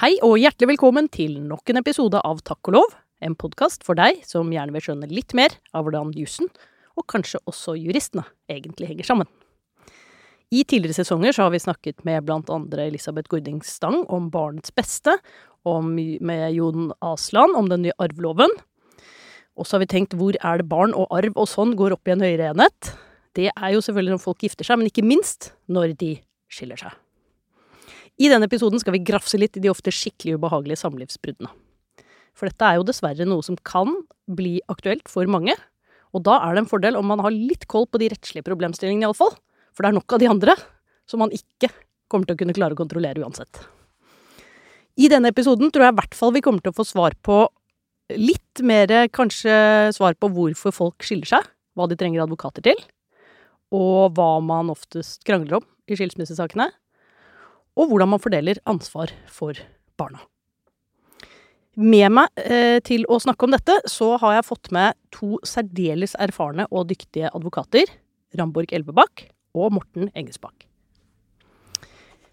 Hei og hjertelig velkommen til nok en episode av Takk og lov, en podkast for deg som gjerne vil skjønne litt mer av hvordan jussen, og kanskje også juristene, egentlig henger sammen. I tidligere sesonger så har vi snakket med blant andre Elisabeth Gording Stang om barnets beste, og med Jon Asland om den nye arveloven. Og så har vi tenkt hvor er det barn og arv og sånn går opp i en høyere enhet? Det er jo selvfølgelig når folk gifter seg, men ikke minst når de skiller seg. I denne episoden skal vi grafse litt i de ofte skikkelig ubehagelige samlivsbruddene. For dette er jo dessverre noe som kan bli aktuelt for mange. Og da er det en fordel om man har litt koll på de rettslige problemstillingene, iallfall. For det er nok av de andre som man ikke kommer til å kunne klare å kontrollere uansett. I denne episoden tror jeg i hvert fall vi kommer til å få svar på litt mer kanskje svar på hvorfor folk skiller seg, hva de trenger advokater til, og hva man oftest krangler om i skilsmissesakene og hvordan man fordeler ansvar for barna. Med meg eh, til å snakke om dette, så har jeg fått med to særdeles erfarne og dyktige advokater. Ramborg Elvebakk og Morten Engesbakk.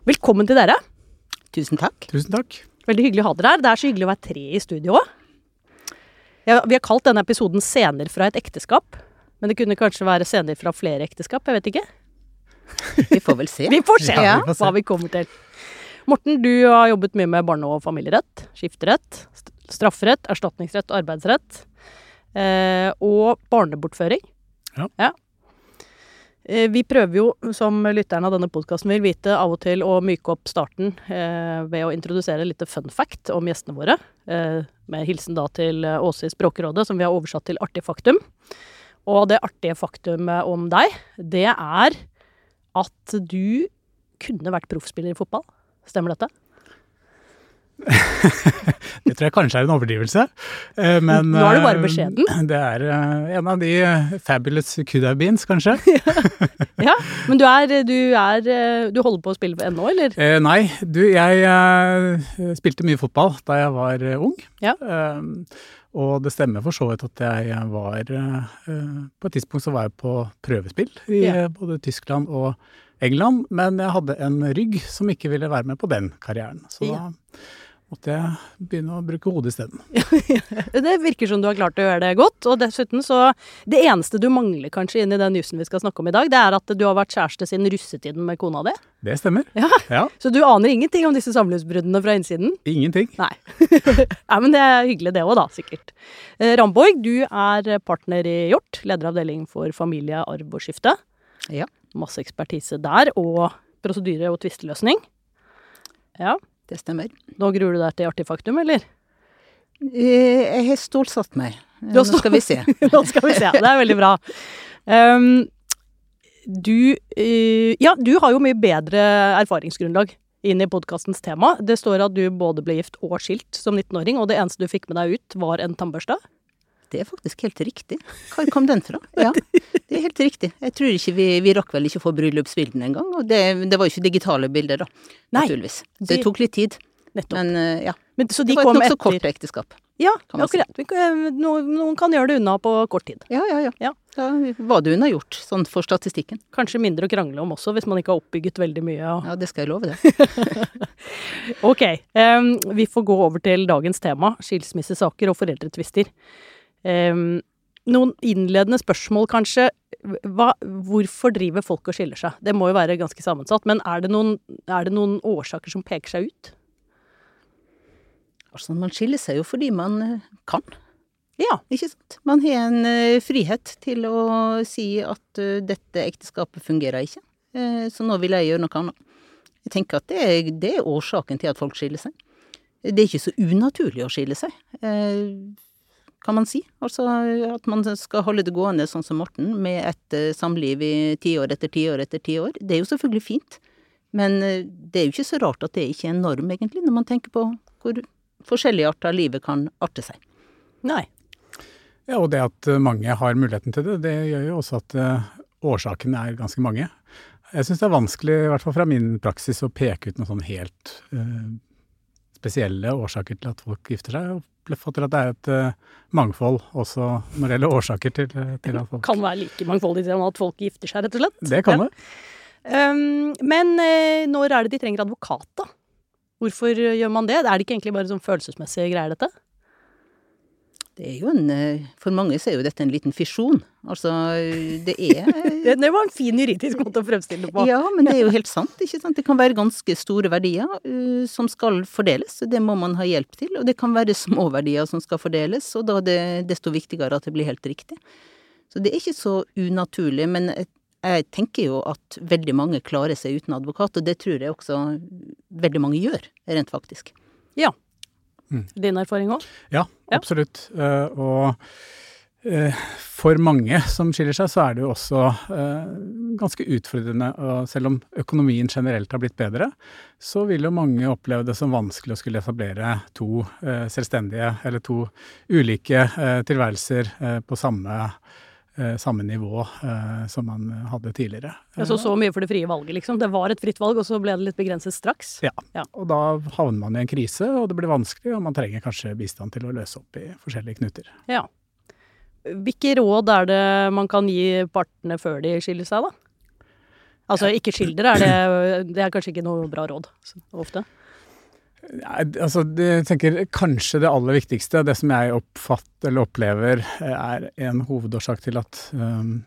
Velkommen til dere. Tusen takk. Tusen takk. Veldig hyggelig å ha dere her. Det er så hyggelig å være tre i studio òg. Ja, vi har kalt denne episoden 'Scener fra et ekteskap'. Men det kunne kanskje være scener fra flere ekteskap? Jeg vet ikke. Vi får vel se. Vi får se Ja, vi får se. hva vi kommer til. Morten, du har jobbet mye med barne- og familierett, skifterett, strafferett, erstatningsrett og arbeidsrett. Eh, og barnebortføring. Ja. Eh, vi prøver jo, som lytterne av denne podkasten vil vite, av og til å myke opp starten eh, ved å introdusere litt fun fact om gjestene våre. Eh, med hilsen da til eh, Åse i Språkrådet, som vi har oversatt til artig faktum. Og det artige faktumet om deg, det er at du kunne vært proffspiller i fotball. Stemmer dette? Det tror jeg kanskje er en overdrivelse. eh, Men Nå er du bare eh, beskjeden. Det er eh, en av de fabulous could have beens, kanskje. Ja, Men du er, du er Du holder på å spille ennå, eller? Eh, nei, du, jeg spilte mye fotball da jeg var ung. Ja. Eh, og det stemmer for så vidt at jeg var eh, På et tidspunkt så var jeg på prøvespill i eh, både Tyskland og England, men jeg hadde en rygg som ikke ville være med på den karrieren. Så da måtte jeg begynne å bruke hodet isteden. Det virker som du har klart å gjøre det godt. Og dessuten så Det eneste du mangler kanskje inn i den jussen vi skal snakke om i dag, det er at du har vært kjæreste siden russetiden med kona di. Det stemmer. Ja. ja Så du aner ingenting om disse samlivsbruddene fra innsiden? ingenting. Nei. Nei, men det er hyggelig det òg, da, sikkert. Eh, Ramborg, du er partner i Hjort, leder av avdeling for familie, arv og skifte. Ja. Masse ekspertise der, og prosedyre og tvisteløsning. Ja. Det stemmer. Nå gruer du deg til artifaktum, eller? Eh, Jeg har stålsatt meg. Nå skal vi se. Nå skal vi se. Det er veldig bra. Um, du eh, Ja, du har jo mye bedre erfaringsgrunnlag inn i podkastens tema. Det står at du både ble gift og skilt som 19-åring, og det eneste du fikk med deg ut, var en tannbørste. Det er faktisk helt riktig. Hvor kom den fra? Ja, det er helt riktig. Jeg tror ikke vi, vi rakk vel ikke få bryllupsbildene engang. Og det, det var jo ikke digitale bilder, da. Nei, Naturligvis. Så det tok litt tid. Nettopp. Men eh, ja. Men, så de Det var et nokså kort ekteskap. Ja, akkurat. si. Noen, noen kan gjøre det unna på kort tid. Ja, ja, ja. Ja. Da var det unnagjort, sånn for statistikken. Kanskje mindre å krangle om også, hvis man ikke har oppbygget veldig mye. Og... Ja, det skal jeg love det. Ok, Um, vi får gå over til dagens tema, skilsmissesaker og foreldretvister. Em, noen innledende spørsmål, kanskje. Hva, hvorfor driver folk og skiller seg? Det må jo være ganske sammensatt, men er det noen, er det noen årsaker som peker seg ut? Altså, man skiller seg jo fordi man eh, kan. Ja. Ikke sant? Man har en uh, frihet til å si at uh, dette ekteskapet fungerer ikke, uh, så nå vil jeg gjøre noe annet. Jeg tenker at det er, det er årsaken til at folk skiller seg. Det er ikke så unaturlig å skille seg, kan man si. Altså at man skal holde det gående sånn som Morten, med et eh, samliv i tiår etter tiår etter tiår. Det er jo selvfølgelig fint, men eh, det er jo ikke så rart at det ikke er en norm, egentlig, når man tenker på hvor forskjellige arter livet kan arte seg. Nei. Ja, og det at eh, mange har muligheten til det, det gjør jo også at årsakene er ganske mange. Jeg syns det er vanskelig, i hvert fall fra min praksis, å peke ut noe sånn helt eh, spesielle årsaker til at folk gifter seg. og oppfatter at det er et eh, mangfold også når det gjelder årsaker til, eh, til at folk Kan være like mangfoldig som at folk gifter seg, rett og slett. Det kan Ja. det. Um, men eh, når er det de trenger advokat, da? Hvorfor gjør man det? Er det ikke egentlig bare sånn følelsesmessige greier, dette? Det er jo en eh, For mange så er jo dette en liten fisjon. Altså, det er Det, det var en fin juridisk måte å fremstille det på. Ja, men det er jo helt sant, ikke sant. Det kan være ganske store verdier uh, som skal fordeles. Det må man ha hjelp til. Og det kan være små verdier som skal fordeles, og da er det desto viktigere at det blir helt riktig. Så det er ikke så unaturlig. Men jeg, jeg tenker jo at veldig mange klarer seg uten advokat, og det tror jeg også veldig mange gjør, rent faktisk. Ja. Din erfaring òg? Ja, Ja. absolutt. Eh, og uh, for mange som skiller seg, så er det jo også uh, ganske utfordrende. Og selv om økonomien generelt har blitt bedre, så vil jo mange oppleve det som vanskelig å skulle etablere to selvstendige, eller to ulike tilværelser på samme, eh, samme nivå eh, som man hadde tidligere. Jeg så så mye for det frie valget, liksom. Det var et fritt valg, og så ble det litt begrenset straks. Ja. Ja. Og da havner man i en krise, og det blir vanskelig, og man trenger kanskje bistand til å løse opp i forskjellige knuter. Ja. Hvilke råd er det man kan gi partene før de skiller seg, da? Altså, ikke skildre, er det, det er kanskje ikke noe bra råd ofte? Altså, jeg tenker kanskje det aller viktigste, det som jeg oppfatter eller opplever eh, er en hovedårsak til at um,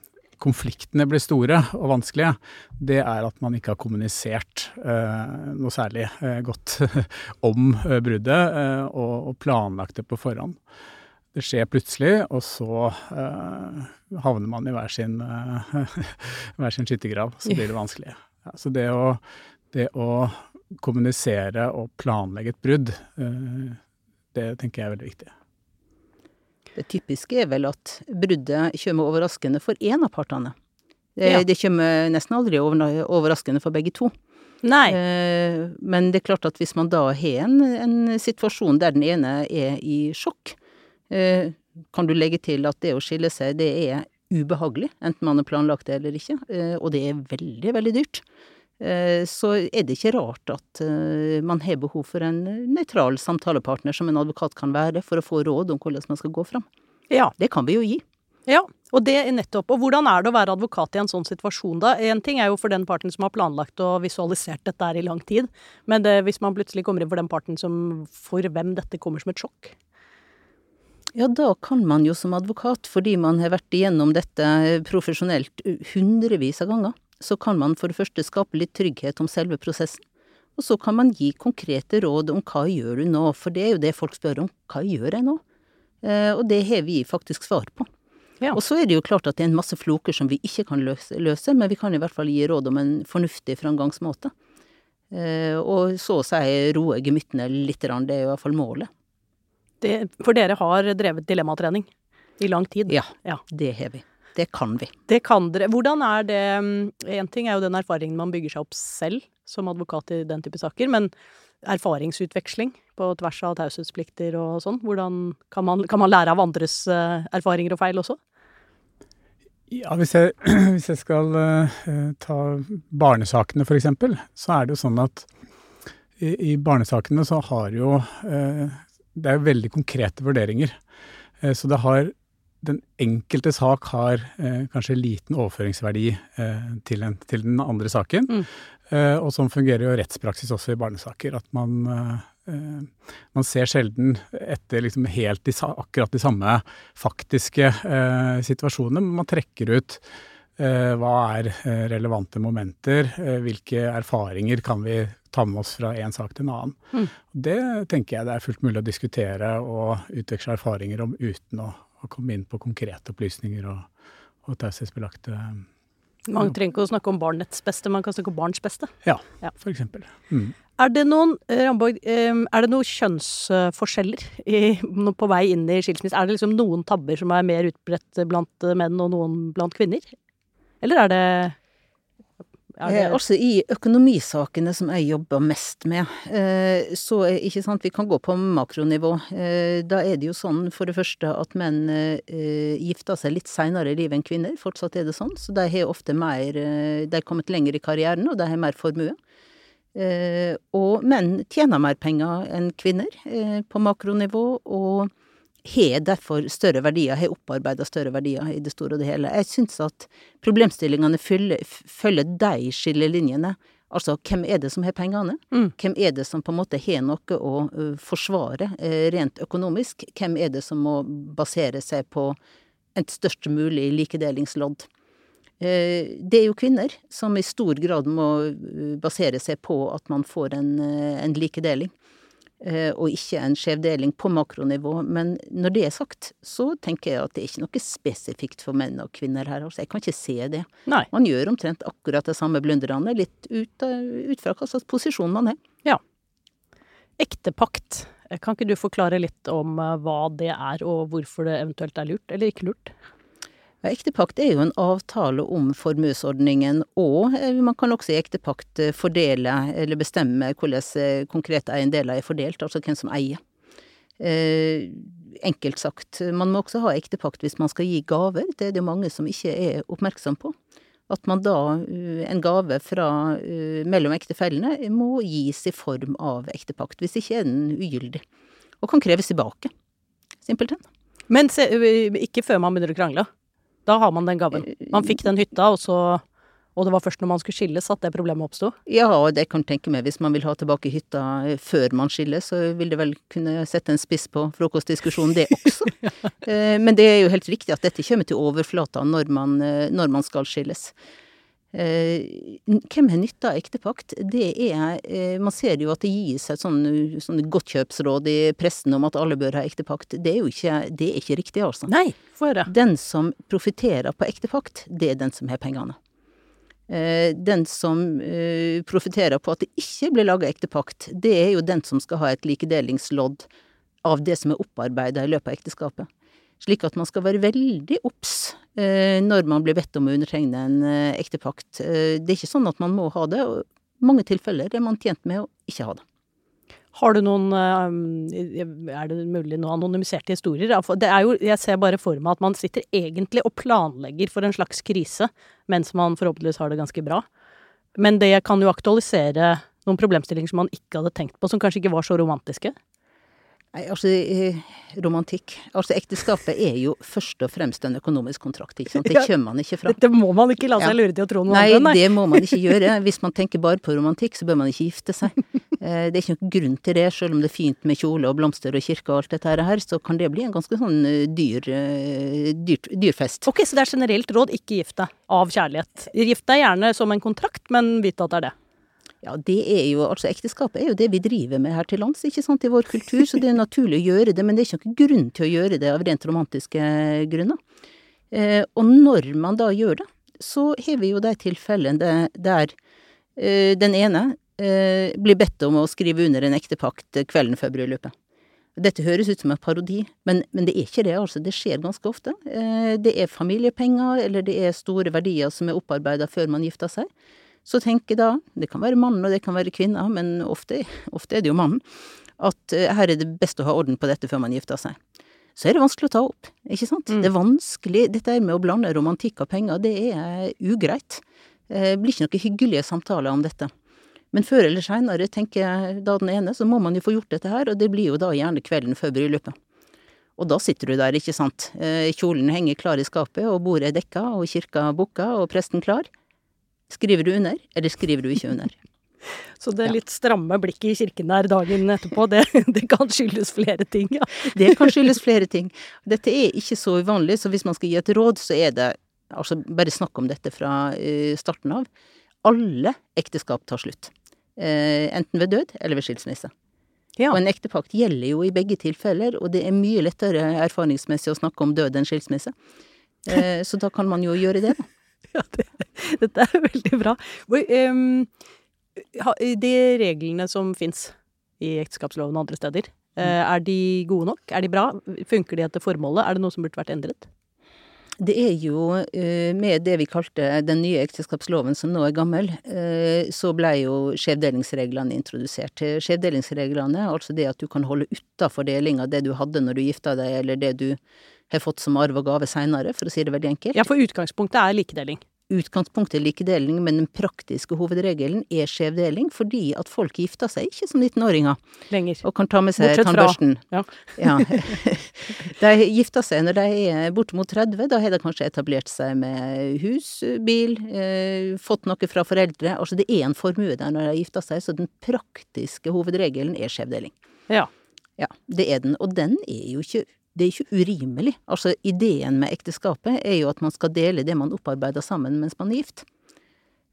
konfliktene blir store og vanskelige, det er at man ikke har kommunisert uh, noe særlig uh, godt om uh, bruddet og, og planlagt det på forhånd. Det skjer plutselig, og så havner man i hver sin, hver sin skyttergrav. Så blir det vanskelig. Ja, så det å, det å kommunisere og planlegge et brudd, eh, det tenker jeg er veldig viktig. Det typiske er vel at bruddet kommer overraskende for én av partene. Det, Ja. det kommer nesten aldri overraskende for begge to. Nei. Eh, men det er klart at hvis man da har en, en situasjon der den ene er i sjokk, eh, kan du legge til at det å skille seg, det er ubehagelig, enten man har planlagt det eller ikke, og det er veldig, veldig dyrt. Eh, så er det ikke rart at eh, man har behov for en nøytral samtalepartner som en advokat kan være, for å få råd om hvordan man skal gå fram. Ja. Det kan vi jo gi. Ja, og det er nettopp. Og hvordan er det å være advokat i en sånn situasjon, da? En ting er jo for den parten som har planlagt og visualisert dette her i lang tid, men det, hvis man plutselig kommer inn for den parten som for hvem dette kommer som et sjokk? Ja, da kan man jo som advokat, fordi man har vært igjennom dette profesjonelt hundrevis av ganger, så kan man for det første skape litt trygghet om selve prosessen. Og så kan man gi konkrete råd om hva gjør du nå, for det er jo det folk spør om. Hva gjør jeg nå? Eh, og det har vi faktisk svar på. Ja. Og så er det jo klart at det er en masse floker som vi ikke kan løse, løse men vi kan i hvert fall gi råd om en fornuftig framgangsmåte. Eh, og så å si roe gemyttene litt, det er i hvert fall målet. Det, for dere har drevet dilemmatrening i lang tid. Ja, Ja. det har vi. Det kan vi. Det kan dere. Hvordan er det Én ting er jo den erfaringen man bygger seg opp selv som advokat i den type saker, men erfaringsutveksling på tvers av taushetsplikter og sånn, hvordan kan man, kan man lære av andres eh, erfaringer og feil også? Ja, hvis jeg, hvis jeg skal eh, ta barnesakene for eksempel, så er det jo sånn at i, i barnesakene så har jo eh, Det er jo veldig konkrete vurderinger. Eh, så det har Den enkelte sak har eh, kanskje liten overføringsverdi eh, til, en, til den andre saken. Mm. Eh, og sånn fungerer jo rettspraksis også i barnesaker. At man eh, eh, man ser sjelden etter liksom helt de, akkurat de samme faktiske eh, situasjonene, men man trekker ut eh, hva er relevante momenter, hvilke erfaringer kan vi ta med oss fra en sak til en annen. Mm. Det tenker jeg det er fullt mulig å diskutere og utveksle erfaringer om uten å, å komme inn på konkrete opplysninger og, og taushetsbelagte Man trenger ikke å snakke om barnets beste, man kan snakke om barns beste. Ja, Ja. for eksempel. Mm. Er det noen eh, Ramborg, eh, er det noen kjønnsforskjeller i, på vei inn i skilsmisse? Er det liksom noen tabber som er mer utbredt blant menn og noen blant kvinner? Eller er det, er det Eh, altså I økonomisakene som jeg jobber mest med, eh, så er ikke sant, vi kan gå på makronivå. Eh, da er det jo sånn for det første at menn eh, gifter seg litt seinere i livet enn kvinner. Fortsatt er det sånn. Så de har ofte mer eh, De har kommet lenger i karrieren, og de har mer formue. Eh, og menn tjener mer penger enn kvinner eh, på makronivå, og har derfor større verdier, har opparbeida større verdier i det store og det hele. Jeg syns at problemstillingene følger, følger de skillelinjene, Altså, hvem er det som har pengene? Mm. Hvem er det som på en måte har noe å forsvare rent økonomisk? Hvem er det som må basere seg på et størst mulig likedelingslodd? Det er jo kvinner som i stor grad må basere seg på at man får en, en likedeling, og ikke en skjevdeling på makronivå. Men når det er sagt, så tenker jeg at det er ikke noe spesifikt for menn og kvinner her. Altså, jeg kan ikke se det. Nei. Man gjør omtrent akkurat de samme blunderne, litt ut, ut fra hva slags posisjon man er. Ja. Ektepakt. Kan ikke du forklare litt om eh, hva det er, og hvorfor det eventuelt er lurt, eller ikke lurt? Ektepakt er jo en avtale om formuesordningen, og eh, man kan også i ektepakt eh, fordele eller bestemme hvordan eh, konkrete eiendeler er fordelt, altså hvem som eier. Enkelt sagt, man må også ha ektepakt hvis man skal gi gaver, det er det mange som ikke er oppmerksom på. At man da, en gave fra mellom ektefellene, må gis i form av ektepakt, hvis ikke er den ugyldig. Og kan kreves tilbake. Simpelthen. Men se, ikke før man begynner å krangle. Da har man den gaven. Man fikk den hytta, og så Og det var først når man skulle skilles at det problemet oppsto. Ja, og det kan tenke meg. Hvis man vil ha tilbake hytta eh, før man skilles, så vil det vel kunne sette en spiss på frokostdiskusjonen, det også. Eh, Men det er jo helt riktig at dette kommer til overflata når man, eh, når man skal skilles. Eh, Hvem har nytte av ektepakt? Det er eh, Man ser jo at det gis et sånn, sånn godtkjøpsråd i pressen om at alle bør ha ektepakt. Det er jo ikke, det er ikke riktig, altså. Nei, få høre. Den som profitterer på ektepakt, det er den som har pengene. Eh, Den som profitterer på at det ikke blir laga ektepakt, det er jo den som skal ha et likedelingslodd av det som er opparbeida i løpet av ekteskapet. Slik at man skal være veldig obs eh, når man blir bedt om å undertegne en eh, ektepakt. Eh, det er ikke sånn at man må ha det, og i mange tilfeller er man tjent med å ikke ha det. Har du noen Er det mulig noen anonymiserte historier? Er jo, jeg ser bare for meg at man sitter egentlig og planlegger for en slags krise, mens man forhåpentligvis har det ganske bra. Men det kan jo aktualisere noen problemstillinger som man ikke hadde tenkt på, som kanskje ikke var så romantiske. Nei, altså eh, romantikk. Altså ekteskapet er jo først og fremst en økonomisk kontrakt, ikke sant. Det kommer man ikke fra. Dette må man ikke la seg lure til å tro noe Nei, annet. Nei. det må man ikke gjøre. Hvis man tenker bare på romantikk, så bør man ikke gifte seg. Eh, Det er ikke noen grunn til det, selv om det er fint med kjole og blomster og kirke og alt dette her, så kan det bli en ganske sånn eh, dyr, dyr, dyr fest. Ok, så det er generelt råd, ikke gift deg av kjærlighet. Gift deg gjerne som en kontrakt, men vit at det er det. Ja, det er jo, altså ekteskapet er jo det vi driver med her til lands, ikke sant, i vår kultur, så det er naturlig å gjøre det, men det er ikke noen grunn til å gjøre det av rent romantiske grunner. Eh, og når man da gjør det, så har vi jo de tilfellene der, eh, den ene eh, blir bedt om å skrive under en ektepakt kvelden før bryllupet. Dette høres ut som en parodi, men, men det er ikke det, altså. Det skjer ganske ofte. Eh, det er familiepenger, eller det er store verdier som er opparbeida før man gifter seg. Så tenker da, det kan være mannen og det kan være kvinna, men ofte, ofte er det jo mannen, at eh, her er det best å ha orden på dette før man gifter seg. Så er det vanskelig å ta opp, ikke sant? Mm. Det er vanskelig, dette med å blande romantikk og penger, det er ugreit. Eh, Det blir ikke noen hyggelige samtaler om dette. Men før eller seinere, tenker jeg da den ene, så må man jo få gjort dette her, og det blir jo da gjerne kvelden før bryllupet. Og da sitter du der, ikke sant. Eh, Kjolen henger klar i skapet, og bordet er dekka, og kirka bukka, og presten klar. Skriver du under, eller skriver du ikke under? Så det litt stramme blikket i kirken der dagen etterpå, det, det kan skyldes flere ting, ja. Det kan skyldes flere ting. Dette er ikke så uvanlig, så hvis man skal gi et råd, så er det altså bare snakk om dette fra eh, starten av. Alle ekteskap tar slutt. Eh, enten ved død eller ved skilsmisse. Ja. Og en ektepakt gjelder jo i begge tilfeller, og det er mye lettere erfaringsmessig å snakke om død enn skilsmisse. Eh, så da kan man jo gjøre det, da. Ja, det, dette er veldig bra. Ehm, de reglene som fins i ekteskapsloven og andre steder, eh, er de gode nok? Er de bra? Funker de etter formålet? Er det noe som burde vært endret? Det er jo eh, med det vi kalte den nye ekteskapsloven, som nå er gammel, eh, så ble jo skjevdelingsreglene introdusert. Skjevdelingsreglene, altså det at du kan holde utafor deling av det du hadde når du gifta deg, eller det du har fått som arv og gave seinere, for å si det veldig enkelt. Ja, for utgangspunktet er likedeling. Utgangspunktet likedeling, men den praktiske hovedregelen er skjevdeling, fordi at folk gifter seg ikke som 19-åringer Lenger. og kan ta med seg tannbørsten. ja. Ja. De gifter seg når de er bortimot 30, da har de kanskje etablert seg med hus, bil, eh, fått noe fra foreldre. Altså det er en formue der når de har gifta seg, så den praktiske hovedregelen er skjevdeling. Ja. Ja, det er den. Og den er jo ikke det er ikke urimelig. Altså, ideen med ekteskapet er jo at man skal dele det man opparbeider sammen mens man er gift.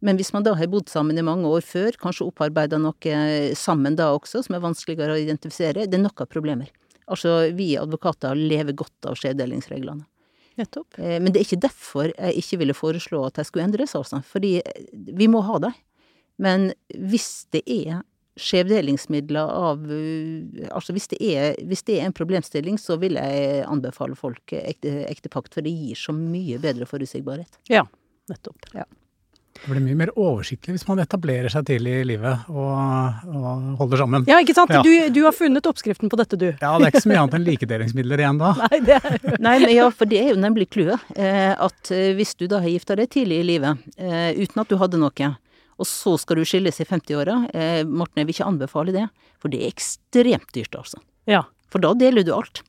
Men hvis man da har bodd sammen i mange år før, kanskje opparbeida noe sammen da også, som er vanskeligere å identifisere, det er nok av problemer. Altså, vi advokater lever godt av skjevdelingsreglene. Nettopp. Eh, Men det er ikke derfor jeg ikke ville foreslå at de skulle endres, altså. Fordi eh, vi må ha dem. Men hvis det er skjevdelingsmidler av uh, Altså hvis det, er, hvis det er en problemstilling, så vil jeg anbefale folk ekte, ektepakt, for det gir så mye bedre forutsigbarhet. Ja, nettopp. Det blir mye mer oversiktlig hvis man etablerer seg tidlig i livet og, og holder sammen. Ja, ikke sant? Ja. Du, du har funnet oppskriften på dette, du. Ja, det er ikke så mye annet enn likedelingsmidler igjen da. Nei, det er Nei, men ja, for det er jo nemlig clouet. Eh, at eh, hvis du da har gifta deg tidlig i livet, eh, uten at du hadde noe, og så skal du skilles i 50-åra, eh, Morten, jeg vil ikke anbefale det, for det er ekstremt dyrt, altså. Ja. For da deler du alt.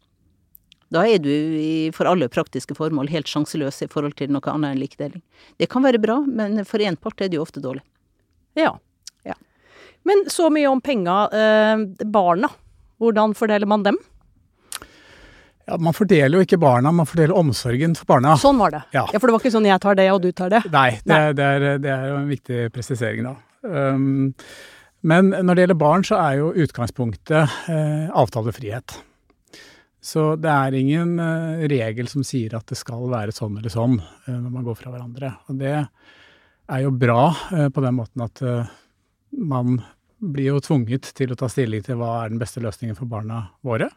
Da er du i, for alle praktiske formål helt sjanseløs i forhold til noe annet enn likedeling. Det kan være bra, men for én part er det jo ofte dårlig. Ja. Ja. Men så mye om penga. Eh, barna, hvordan fordeler man dem? Ja, man fordeler jo ikke barna, man fordeler omsorgen for barna. Sånn var det. Ja. For det var ikke sånn jeg tar det og du tar det. Nei, det, det, er, det er jo en viktig presisering da. Um, men når det gjelder barn, så er jo utgangspunktet eh, avtalefrihet. Så det er ingen eh, regel som sier at det skal være sånn eller sånn eh, når man går fra hverandre. Og det er jo bra eh, på den måten at eh, man blir jo tvunget til å ta stilling til hva er den beste løsningen for barna våre.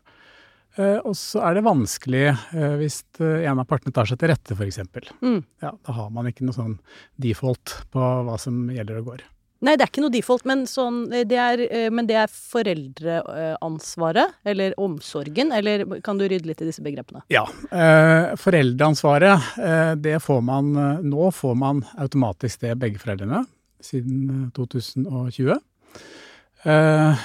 Eh, og så er det vanskelig eh, hvis eh, en av partene tar seg til rette, f.eks. Mm. Ja, da har man ikke noe sånn default på hva som gjelder og går. Nei, det er ikke noe default, men, sånn, det er, men det er foreldreansvaret, eller omsorgen, eller kan du rydde litt i disse begrepene? Ja. Eh, foreldreansvaret, eh, det får man Nå får man automatisk det begge foreldrene, siden eh, 2020. Eh,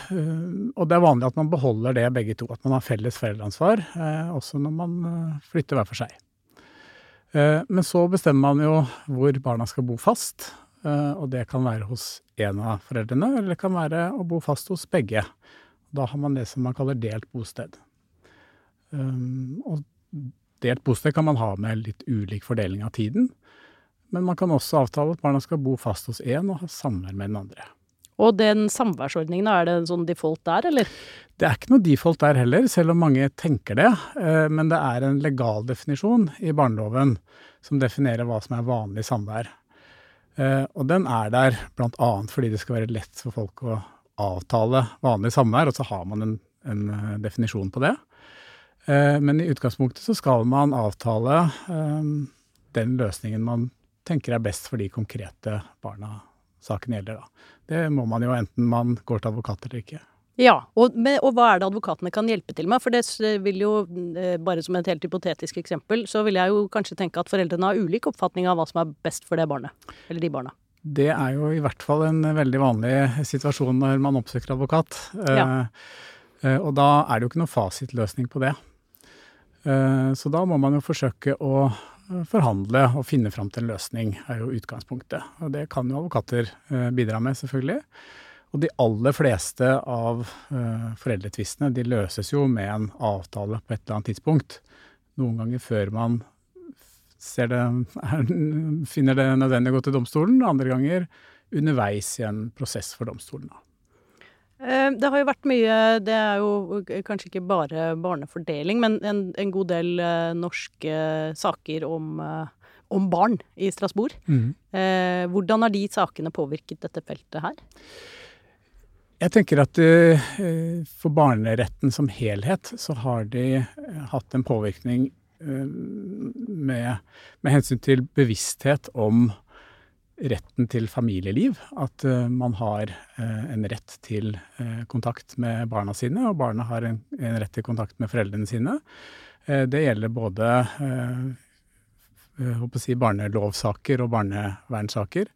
og det er vanlig at man beholder det begge to, at man har felles foreldreansvar, eh, også når man eh, flytter hver for seg. Men så bestemmer man jo hvor barna skal bo fast, og det kan være hos en av foreldrene, eller det kan være å bo fast hos begge. Da har man det som man kaller delt bosted. Og delt bosted kan man ha med litt ulik fordeling av tiden, men man kan også avtale at barna skal bo fast hos én og ha samvær med den andre. Og den samværsordningen, er det en sånn default der, eller? Det er ikke noe default der heller, selv om mange tenker det. eh, Men det er en legal definisjon i barneloven som definerer hva som er vanlig samvær. Eh, Og den er der bl.a. fordi det skal være lett for folk å avtale vanlig samvær, og så har man en, en eh, definisjon på det. Men i utgangspunktet så skal man avtale den løsningen man tenker er best for de konkrete barna saken gjelder. Da. Det må man jo enten man går til advokat eller ikke. Ja, og, og hva er det advokatene kan hjelpe til med? For det vil jo, eh, bare som et helt hypotetisk eksempel, så vil jeg jo kanskje tenke at foreldrene har ulik oppfatning av hva som er best for det barnet. Eller de barna. Det er jo i hvert fall en veldig vanlig situasjon når man oppsøker advokat. Ja. Eh, eh, og da er det jo ikke noe fasitløsning på det. Eh, så da må man jo forsøke å forhandle og finne fram til en løsning, er jo utgangspunktet. Og det kan jo advokater eh, bidra med, selvfølgelig. Og de aller fleste av eh, foreldretvistene de løses jo med en avtale på et eller annet tidspunkt. Noen ganger før man det, er, finner det nødvendig å gå til domstolen, andre ganger underveis i en prosess for domstolen. Eh, Det har jo vært mye Det er jo kanskje ikke bare barnefordeling, men en, en god del eh, norske saker om, eh, om barn i Strasbourg. Mm. hvordan har de sakene påvirket dette feltet her? Jeg tenker at for barneretten som helhet, så har de hatt en påvirkning med, med hensyn til bevissthet om retten til familieliv. At eh, man har eh, en rett til eh, kontakt med barna sine, og barna har en, en rett til kontakt med foreldrene sine. Det gjelder både si barnelovsaker og barnevernssaker.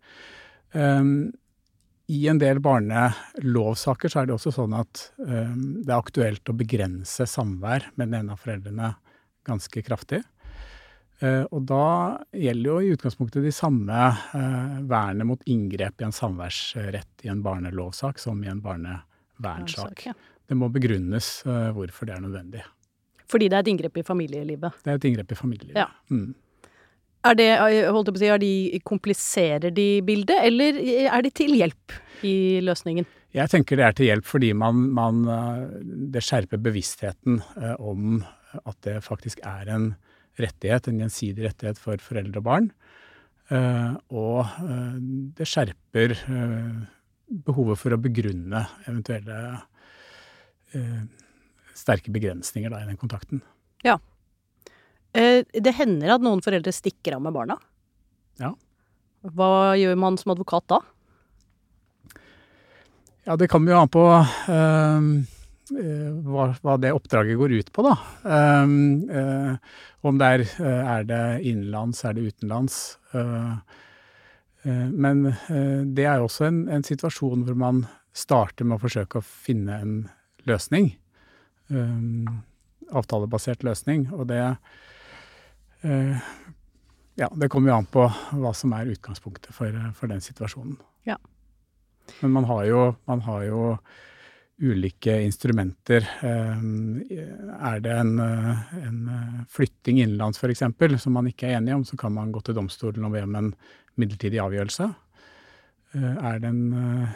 I en del barnelovsaker så er det også sånn at det er aktuelt å begrense samvær med den ene av foreldrene ganske kraftig. Uh, og da gjelder jo i utgangspunktet de samme uh, vernet mot inngrep i en samværsrett i en barnelovsak som i en barnevernssak. Ja. Det må begrunnes uh, hvorfor det er nødvendig. Fordi det er et inngrep i familielivet. Det er et inngrep i familielivet. Ja. Mm. Er det, holdt jeg på å si, de, kompliserer de bildet, eller er de til hjelp i løsningen? Jeg tenker det er til hjelp fordi man, man det skjerper bevisstheten om at det faktisk er en rettighet, en gjensidig rettighet for foreldre og barn. Og det skjerper behovet for å begrunne eventuelle sterke begrensninger da, i den kontakten. Ja. Det hender at noen foreldre stikker av med barna. Ja. Hva gjør man som advokat da? Ja, det kommer jo an på øh, hva, hva, det oppdraget går ut på, da. Um, uh, om det er, er det innenlands, er det utenlands. Uh, uh, men det er jo også en, en, situasjon hvor man starter med å forsøke å finne en løsning. Um, avtalebasert løsning. Og det Ja, det kommer jo an på hva som er utgangspunktet for, for den situasjonen. Ja. Men man har jo, man har jo ulike instrumenter. Er det en, en flytting innenlands f.eks. som man ikke er enig om, så kan man gå til domstolen og be om en midlertidig avgjørelse. Er det en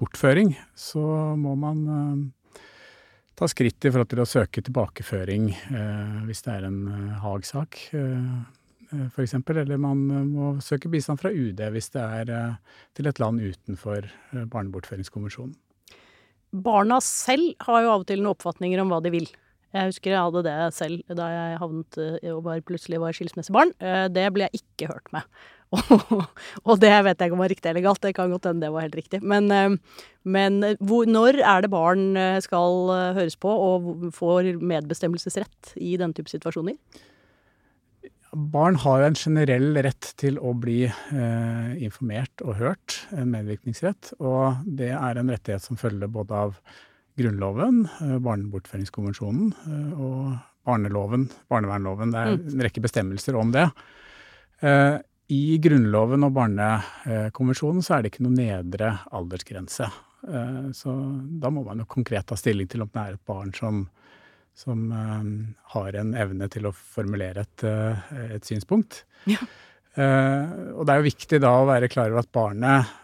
bortføring, så må man ta skritt i forhold til å søke tilbakeføring hvis det er en Haag-sak f.eks. Eller man må søke bistand fra UD hvis det er til et land utenfor barnebortføringskonvensjonen. Barna selv har jo av og til noen oppfatninger om hva de vil. Jeg husker jeg hadde det selv da jeg havnet og var, plutselig var skilsmissebarn. Det ble jeg ikke hørt med. og det vet jeg ikke om var riktig eller galt, det kan godt hende det var helt riktig. Men, men hvor, når er det barn skal høres på og får medbestemmelsesrett i denne type situasjoner? Barn har jo en generell rett til å bli eh, informert og hørt, en medvirkningsrett. Og det er en rettighet som følger både av Grunnloven, eh, Barnebortføringskonvensjonen eh, og barneloven, barnevernloven. Det er en rekke bestemmelser om det. Eh, I Grunnloven og Barnekonvensjonen så er det ikke noe nedre aldersgrense. Eh, så da må man jo konkret ta stilling til om det er et barn som som um, har en evne til å formulere et, uh, et synspunkt. Ja. Uh, og det er jo viktig da å være klar over at barnet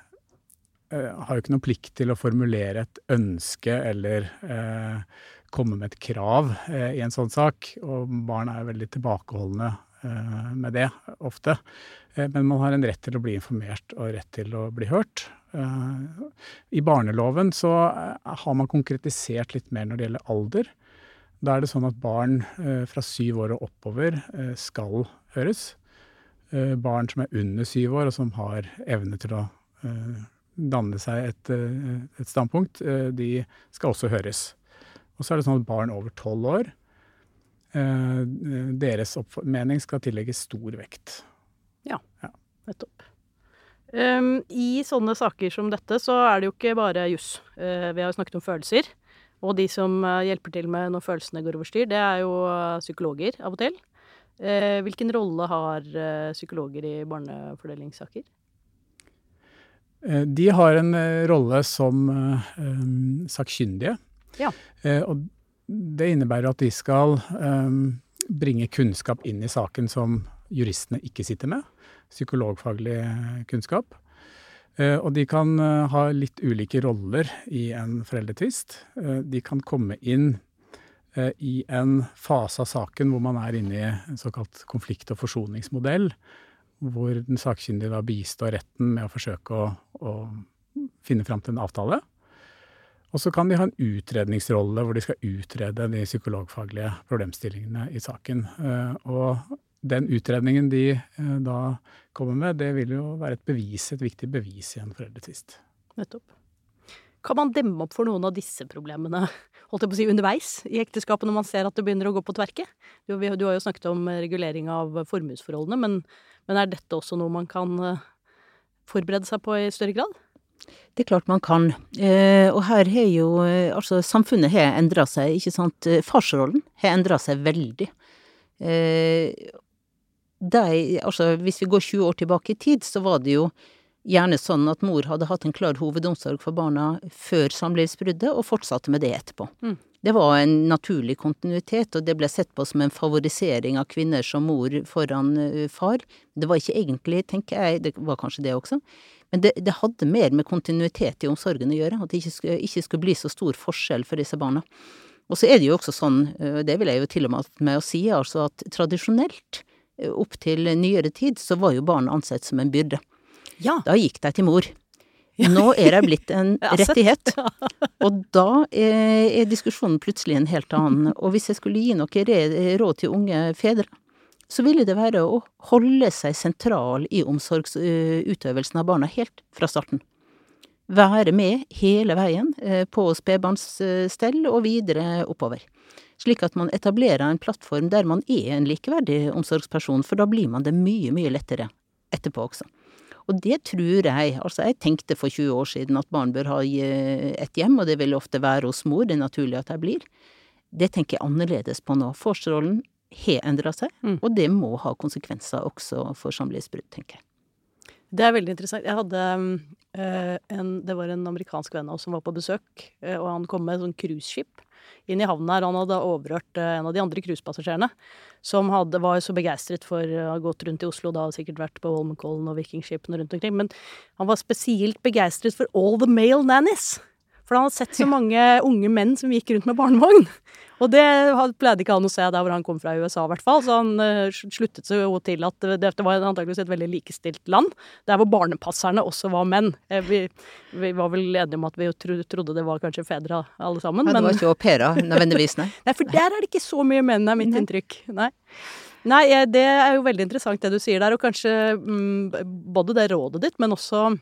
har jo ikke noen plikt til å formulere et ønske eller komme med et krav i en sånn sak. Og barn er jo veldig tilbakeholdne med det, ofte. men man har en rett til å bli informert og rett til å bli hørt. I barneloven så har man konkretisert litt mer når det gjelder alder. Da er det sånn at barn eh, fra syv år og oppover eh, skal høres. Eh, barn som er under syv år, og som har evne til å danne seg et, et standpunkt, de skal også høres. Og så er det sånn at barn over tolv år, deres mening skal tillegges stor vekt. Ja, ja. nettopp. Um, I sånne saker som dette, så er det jo ikke bare juss. Uh, vi har jo snakket om følelser. Og de som hjelper til med når følelsene går over styr, det er jo psykologer av og til. Hvilken rolle har psykologer i barnefordelingssaker? De har en rolle som sakkyndige. Ja. Og det innebærer at de skal bringe kunnskap inn i saken som juristene ikke sitter med. Psykologfaglig kunnskap. Og de kan ha litt ulike roller i en foreldretvist. De kan komme inn i en fase av saken hvor man er inne i en såkalt konflikt- og forsoningsmodell, hvor den sakkyndige da bistår retten med å forsøke å, å finne fram til en avtale. Og så kan de ha en utredningsrolle hvor de skal utrede de psykologfaglige problemstillingene i saken. Og den utredningen de eh, da kommer med, det vil jo være et bevis, et viktig bevis i en foreldretvist. Nettopp. Kan man demme opp for noen av disse problemene? holdt jeg på å si, underveis i ekteskapet når man ser at det begynner å gå på tverke? Du, du har jo snakket om regulering av formuesforholdene, men, men er dette også noe man kan eh, forberede seg på i større grad? Det er klart man kan. Eh, og her har jo eh, Altså, samfunnet har endra seg, ikke sant. Eh, Farsrollen har endra seg veldig. De, altså, hvis vi går 20 år tilbake i tid, så var det jo gjerne sånn at mor hadde hatt en klar hovedomsorg for barna før samlivsbruddet, og fortsatte med det etterpå. Mm. Det var en naturlig kontinuitet, og det ble sett på som en favorisering av kvinner som mor foran eh, far. Det var ikke egentlig, tenker jeg, det var kanskje det også, men det, det hadde mer med kontinuitet i omsorgen å gjøre, at det ikke skulle, ikke skulle bli så stor forskjell for disse barna. Og så er det jo også sånn, eh, det vil jeg jo til og med å si, altså at tradisjonelt, opp til nyere tid, så var jo barn ansett som en byrde. Ja. Da gikk de til mor. Nå er de blitt en rettighet. Og da er, er diskusjonen plutselig en helt annen. Og hvis jeg skulle gi noe råd til unge fedre, så ville det være å holde seg sentral i omsorgsutøvelsen av barna helt fra starten. Være med hele veien eh, på spedbarnsstell og videre oppover. Slik at man etablerer en plattform der man er en likeverdig omsorgsperson, for da blir man det mye, mye lettere etterpå også. Og det tror jeg, altså jeg tenkte for 20 år siden at barn bør ha eh, et hjem, og det vil ofte være hos mor, det er naturlig at de blir. Det tenker jeg annerledes på nå. Farsrollen har endra seg, Mm. og det må ha konsekvenser også for samlivsbrudd, tenker jeg. Det er veldig interessant. Jeg hadde øh, en Det var en amerikansk venn av oss som var på besøk, øh, og han kom med et sånn cruiseskip inn i havna her. Han hadde overhørt eh, en av de andre cruisepassasjerene som hadde, var så begeistret for å ha gått rundt i Oslo, da hadde sikkert vært på Holmenkollen og Vikingskipene rundt omkring, men han var spesielt begeistret for all the male nannies. For han hadde sett så mange unge menn som gikk rundt med barnevogn. Og det pleide ikke han å se der hvor han kom fra i USA, i hvert fall. Så han eh, sluttet seg jo til at det- dette var antakeligvis et veldig likestilt land, der hvor barnepasserne også var menn. Eh, Vi, vi var vel enige om at vi trodde det var kanskje fedre alle sammen, Ja, det men var ikke au pairer nødvendigvis, nei. Nei, for der er det ikke så mye menn, er mitt inntrykk. Nei. Nei, eh, det er jo veldig interessant det du sier der, og kanskje mm, både det rådet ditt, men også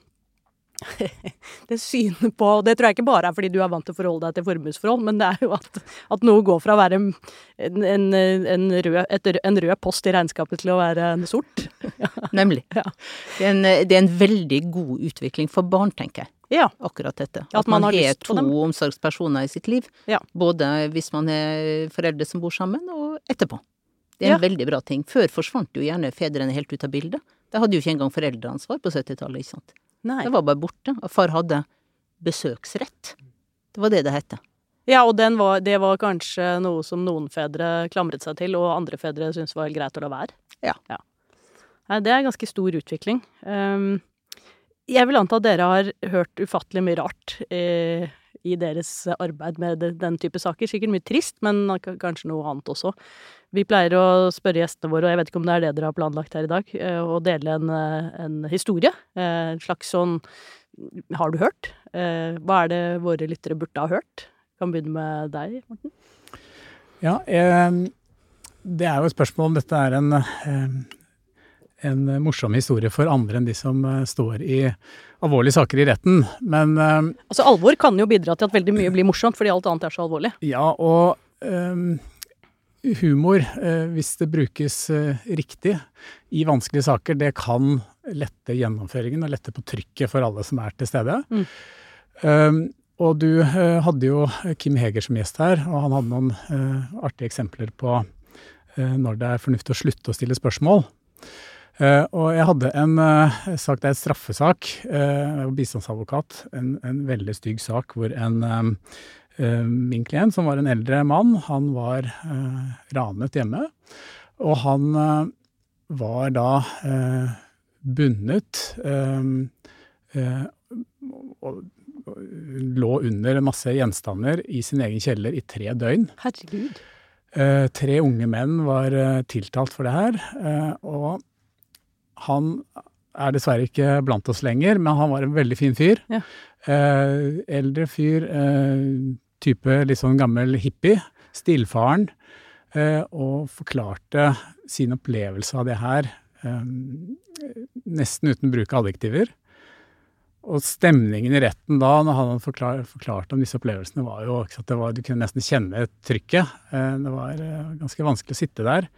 det synet på Det tror jeg ikke bare er fordi du er vant til å forholde deg til formuesforhold, men det er jo at, at noe går fra å være en, en, en, rød, et, en rød post i regnskapet til å være en sort. Nemlig. Ja. Det, er en, det er en veldig god utvikling for barn, tenker jeg. Ja. Akkurat dette. At man har har to omsorgspersoner i sitt liv. Ja. Både hvis man er foreldre som bor sammen, og etterpå. Det er en veldig bra ting. Før forsvant jo gjerne fedrene helt ut av bildet. De hadde jo ikke engang foreldreansvar på 70-tallet, ikke sant. Nei. Det var bare borte. Og far hadde besøksrett. Det var det det het. Ja, og den var, det var kanskje noe som noen fedre klamret seg til, og andre fedre syntes var greit å la være. Ja. Nei, det er ganske stor utvikling. Um, jeg vil anta at dere har hørt ufattelig mye rart eh, i deres arbeid med den type saker. Sikkert mye trist, men kanskje noe annet også. Vi pleier å spørre gjestene våre, og jeg vet ikke om det er det dere har planlagt her i dag, eh, å dele en, eh, en historie. Eh, En slags sånn Har du hørt? Hva er det våre lyttere burde ha hørt? Kan begynne med deg, Morten. Ja, eh, det er jo et spørsmål om dette er en, eh, en morsom historie for andre enn de som eh, står i alvorlige saker i retten. Men eh, Altså, alvor kan jo bidra til at veldig mye blir morsomt, fordi alt annet er så alvorlig. ja, og um, humor, eh, hvis det brukes eh, riktig i vanskelige saker, det kan lette gjennomføringen og lette på trykket for alle som er til stede. Mm. Um, og du eh, hadde jo Kim Heger som gjest her, og han hadde noen uh, artige eksempler på uh, når det er fornuftig å slutte å stille spørsmål. Eh, og jeg hadde en eh, sak, det er en straffesak, eh, jeg var bistandsadvokat, en, en veldig stygg sak hvor en min klient, som var en eldre mann, han var ranet hjemme, og han var da bundet og, lå under masse gjenstander i sin egen kjeller i tre døgn. Herregud. Tre unge menn var tiltalt for det her, og han er dessverre ikke blant oss lenger, men han var en veldig fin fyr. Ja. Eh, eldre fyr, eh, type litt sånn gammel hippie, stillfaren, eh, og forklarte sin opplevelse av det her eh, nesten uten bruk av adjektiver. og stemningen i retten da, når han hadde forklart, om disse opplevelsene, var jo ikke at det var, du kunne nesten kjenne trykket. Eh, det var eh, ganske vanskelig å sitte der.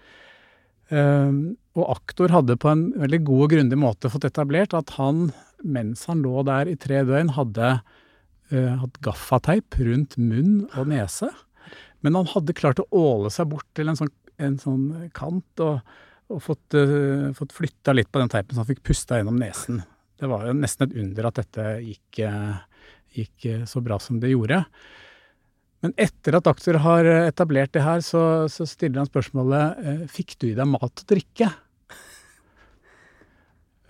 Eh, og aktor hadde på en veldig god og grundig måte fått etablert at han, mens han lå der i tre døgn, hadde hatt gaffateip rundt munn og nese. Men han hadde klart å åle seg bort til en sånn, en sånn kant og, og fått, uh, fått flytta litt på den teipen, så han fikk pusta gjennom nesen. Det var jo nesten et under at dette gikk, gikk så bra som det gjorde. Men etter at aktor har etablert det her, så, så stiller han spørsmålet fikk du i deg mat og drikke.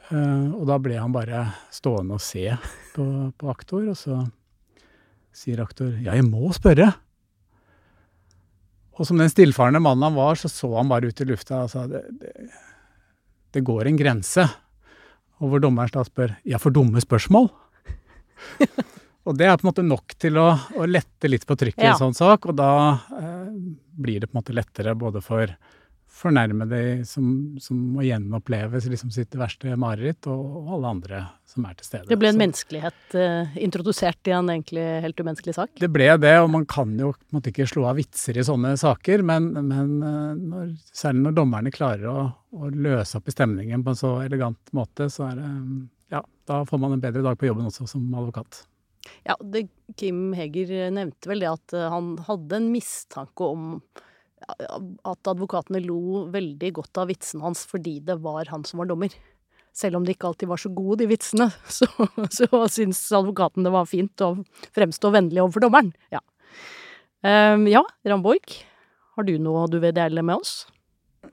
Uh, og da ble han bare stående og se på, på, aktor, og så sier aktor ja, jeg må spørre. Og som den stillfarende mannen han var, så så han bare ut i lufta og sa det, det, det går en grense. Og hvor dommeren da spør 'ja, for dumme spørsmål'? og det er på en måte nok til å, å lette litt på trykket ja. i en sånn sak, og da eh, blir det på en måte lettere både for fornærmede som, som må gjenoppleve liksom sitt verste mareritt, og, og, alle andre som er til stede. Det ble en Så, menneskelighet eh, introdusert i en egentlig helt umenneskelig sak? Det ble det, og man kan jo måte ikke slå av vitser i sånne saker, men, men uh, når, særlig når dommerne klarer å, å, løse opp i stemningen på en så elegant måte, så er det Ja, da får man en bedre dag på jobben også som advokat. Ja, det, Kim Heger nevnte vel det at uh, han hadde en mistanke om at advokatene lo veldig godt av vitsene hans fordi det var han som var dommer. Selv om de ikke alltid var så gode, de vitsene, så, så syntes advokaten det var fint å fremstå vennlig overfor dommeren. Ja, um, ja Ramborg, har du noe du vil dele med oss?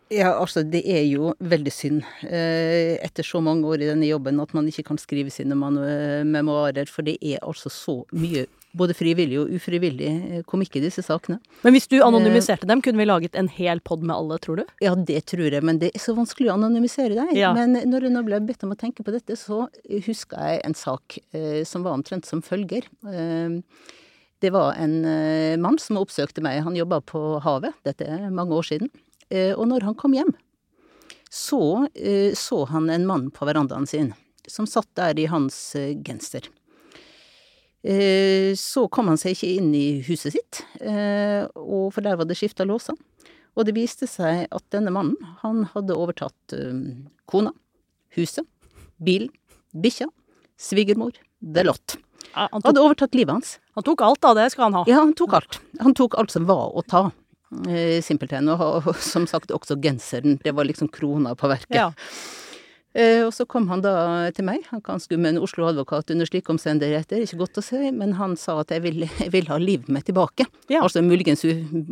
Ja, altså det er jo veldig synd eh, etter så mange år i denne jobben at man ikke kan skrive sine memoarer, for det er altså så mye både frivillig og ufrivillig eh, komikk i disse sakene. Men hvis du anonymiserte dem, kunne vi laget en hel pod med alle, tror du? Ja, det tror jeg, men det er så vanskelig å anonymisere deg. Ja. Men når jeg nå ble bedt om å tenke på dette, så huska jeg en sak eh, som var omtrent som følger. Eh, det var en eh, mann som oppsøkte meg. Han jobba på havet, dette er mange år siden. Eh, og når han kom hjem, så eh, så han en mann på verandaen sin som satt der i hans genser. Eh, så kom han seg ikke inn i huset sitt, for der var det skifta låser. Og det viste seg at denne mannen, han hadde overtatt kona, huset, bilen, bikkja, svigermor, the lot. Han tok, hadde overtatt livet hans. Han tok alt av det skal han ha. Ja, han tok alt. Han tok alt som var å ta. Simpelthen. Og, og som sagt også genseren. Det var liksom krona på verket. Ja. Eh, og så kom han da til meg, han kan skumme en Oslo-advokat under slike omstendigheter, ikke godt å si, men han sa at jeg vil, jeg vil ha livet mitt tilbake. Ja. Altså muligens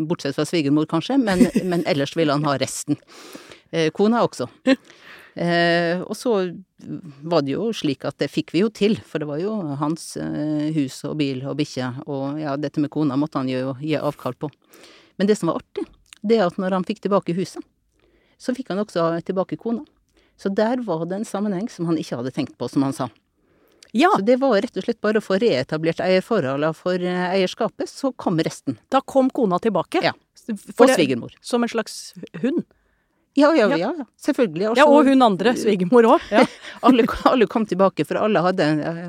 bortsett fra svigermor, kanskje, men, men, ellers vil han ha resten. Eh, kona også. Eh, og så var det jo slik at det fikk vi jo til, for det var jo hans eh, hus og bil og bikkje, og ja, dette med kona måtte han jo gi avkall på. Men det som var artig, det er at når han fikk tilbake huset, så fikk han også tilbake kona. Så der var det en sammenheng som han ikke hadde tenkt på, som han sa. Ja. Så det var rett og slett bare å få reetablert eierforholdene for eh, eierskapet, så kom resten. Da kom kona tilbake? Ja. Og svigermor. Som en slags hund? Ja, ja, ja, ja. selvfølgelig. Også, ja, Og hun andre, svigermor òg. Ja. alle, alle, kom tilbake, for alle, hadde,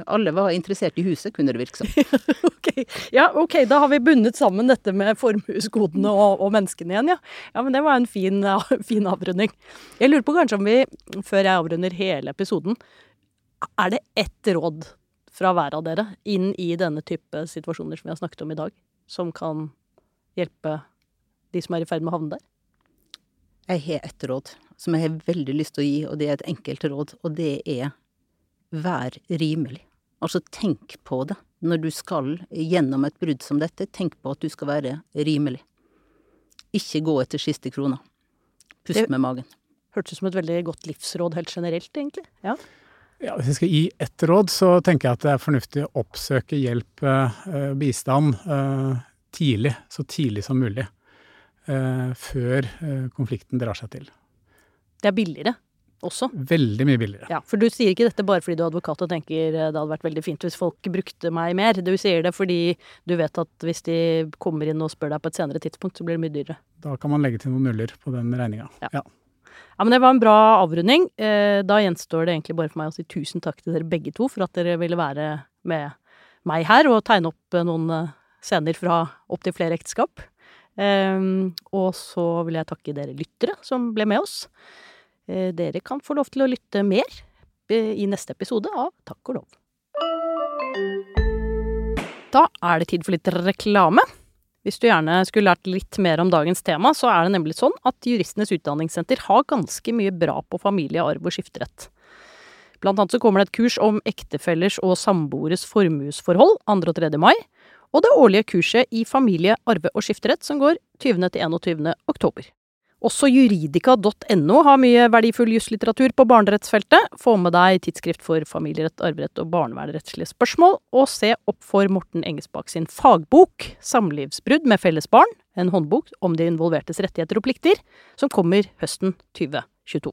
alle var interessert i huset, kunne det virke som. okay. Ja, ok, da har vi bundet sammen dette med formuesgodene og, og, menneskene igjen, ja. Ja, Men det var en fin, fin avrunding. Jeg lurer på kanskje om vi, før jeg avrunder hele episoden, er det ett råd fra hver av dere inn i denne type situasjoner som vi har snakket om i dag, som kan hjelpe de som er i ferd med å havne der? Jeg har ett råd som jeg har veldig lyst til å gi, og det er et enkelt råd, og det er vær rimelig. Altså, tenk på det når du skal gjennom et brudd som dette. Tenk på at du skal være rimelig. Ikke gå etter siste krona. Pust det med magen. Hørtes ut som et veldig godt livsråd helt generelt, egentlig. Ja. Ja, hvis jeg skal gi ett råd, så tenker jeg at det er fornuftig å oppsøke hjelp, eh, bistand, eh, tidlig. Så tidlig som mulig. Eh, før eh, konflikten drar seg til. Det er billigere også? Veldig mye billigere. Ja, For du sier ikke dette bare fordi du er advokat og tenker eh, det hadde vært veldig fint hvis folk brukte meg mer. Du sier det fordi du vet at hvis de kommer inn og spør deg på et senere tidspunkt, så blir det mye dyrere. Da kan man legge til noen nuller på den regninga. Ja. ja. Ja, men Det var en bra avrunding. Da gjenstår det egentlig bare for meg å si tusen takk til dere begge to for at dere ville være med meg her og tegne opp noen scener fra opptil flere ekteskap. Og så vil jeg takke dere lyttere som ble med oss. Dere kan få lov til å lytte mer i neste episode av Takk og lov. Da er det tid for litt reklame. Hvis du gjerne skulle lært litt mer om dagens tema, så er det nemlig sånn at Juristenes Utdanningssenter har ganske mye bra på familie, arv og skifterett. Blant annet så kommer det et kurs om ektefellers og samboeres formuesforhold 2. og 3. mai, og det årlige kurset i familie, arve og skifterett som går 20. til 21. oktober. Også juridika.no har mye verdifull juslitteratur på barnerettsfeltet. Få med deg tidsskrift for familierett, arverett og barnevernrettslige spørsmål, og se opp for Morten Engesbak sin fagbok 'Samlivsbrudd med felles barn', en håndbok om de involvertes rettigheter og plikter, som kommer høsten 2022.